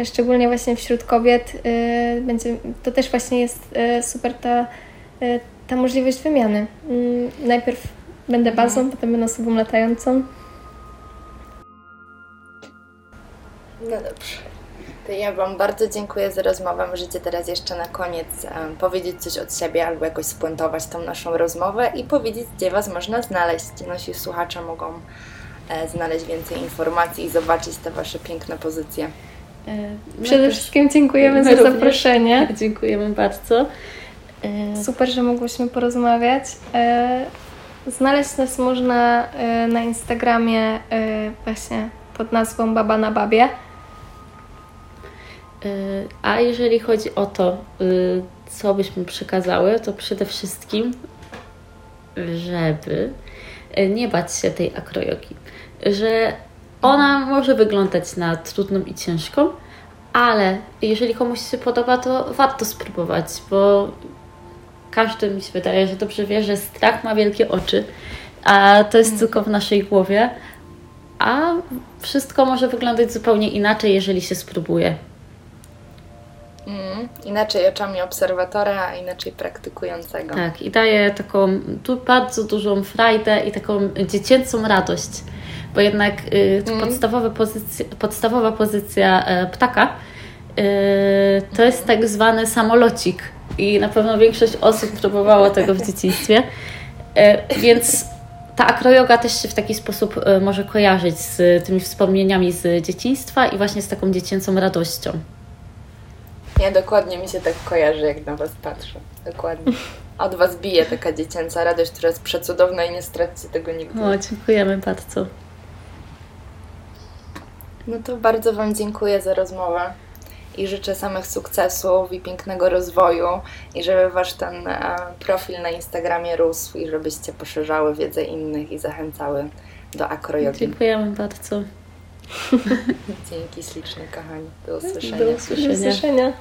Speaker 3: Szczególnie właśnie wśród kobiet yy, będzie, to też właśnie jest y, super ta, y, ta możliwość wymiany. Mm, najpierw Będę bazą, no. potem będę osobą latającą.
Speaker 1: No dobrze. To ja Wam bardzo dziękuję za rozmowę. Możecie teraz jeszcze na koniec um, powiedzieć coś od siebie albo jakoś spuentować tą naszą rozmowę i powiedzieć, gdzie Was można znaleźć. Nasi słuchacze mogą e, znaleźć więcej informacji i zobaczyć te Wasze piękne pozycje.
Speaker 3: E, Przede wszystkim dziękujemy za zaproszenie.
Speaker 2: Dziękujemy bardzo.
Speaker 3: E... Super, że mogłyśmy porozmawiać. E... Znaleźć nas można na Instagramie właśnie pod nazwą Baba na Babie.
Speaker 2: A jeżeli chodzi o to, y, co byśmy przekazały, to przede wszystkim, żeby nie bać się tej akrojogi. Że ona może wyglądać na trudną i ciężką, ale jeżeli komuś się podoba, to warto spróbować, bo każdy mi się wydaje, że dobrze wie, że strach ma wielkie oczy, a to jest tylko w naszej głowie, a wszystko może wyglądać zupełnie inaczej, jeżeli się spróbuje.
Speaker 1: Mm, inaczej oczami obserwatora, a inaczej praktykującego.
Speaker 2: Tak, i daje taką tu bardzo dużą frajdę i taką dziecięcą radość, bo jednak y,
Speaker 1: Mm.
Speaker 2: podstawowa, pozycja, podstawowa pozycja e, ptaka y, to jest tak zwany samolocik i na pewno większość osób próbowało tego w dzieciństwie, e, więc ta akrojoga też się w taki sposób e, może kojarzyć z tymi wspomnieniami z dzieciństwa i właśnie z taką dziecięcą radością.
Speaker 1: Ja dokładnie mi się tak kojarzy, jak na Was patrzę. Dokładnie. Od Was bije taka dziecięca radość, która jest przecudowna i nie stracicie tego nigdy.
Speaker 2: O, dziękujemy bardzo.
Speaker 1: No to bardzo Wam dziękuję za rozmowę i życzę samych sukcesów i pięknego rozwoju i żeby Wasz ten e, profil na Instagramie rósł i żebyście poszerzały wiedzę innych i zachęcały do akrojogi.
Speaker 2: Dziękujemy bardzo.
Speaker 1: Dzięki ślicznie, kochani. Do usłyszenia.
Speaker 2: Do
Speaker 3: Do
Speaker 2: usłyszenia.
Speaker 3: usłyszenia.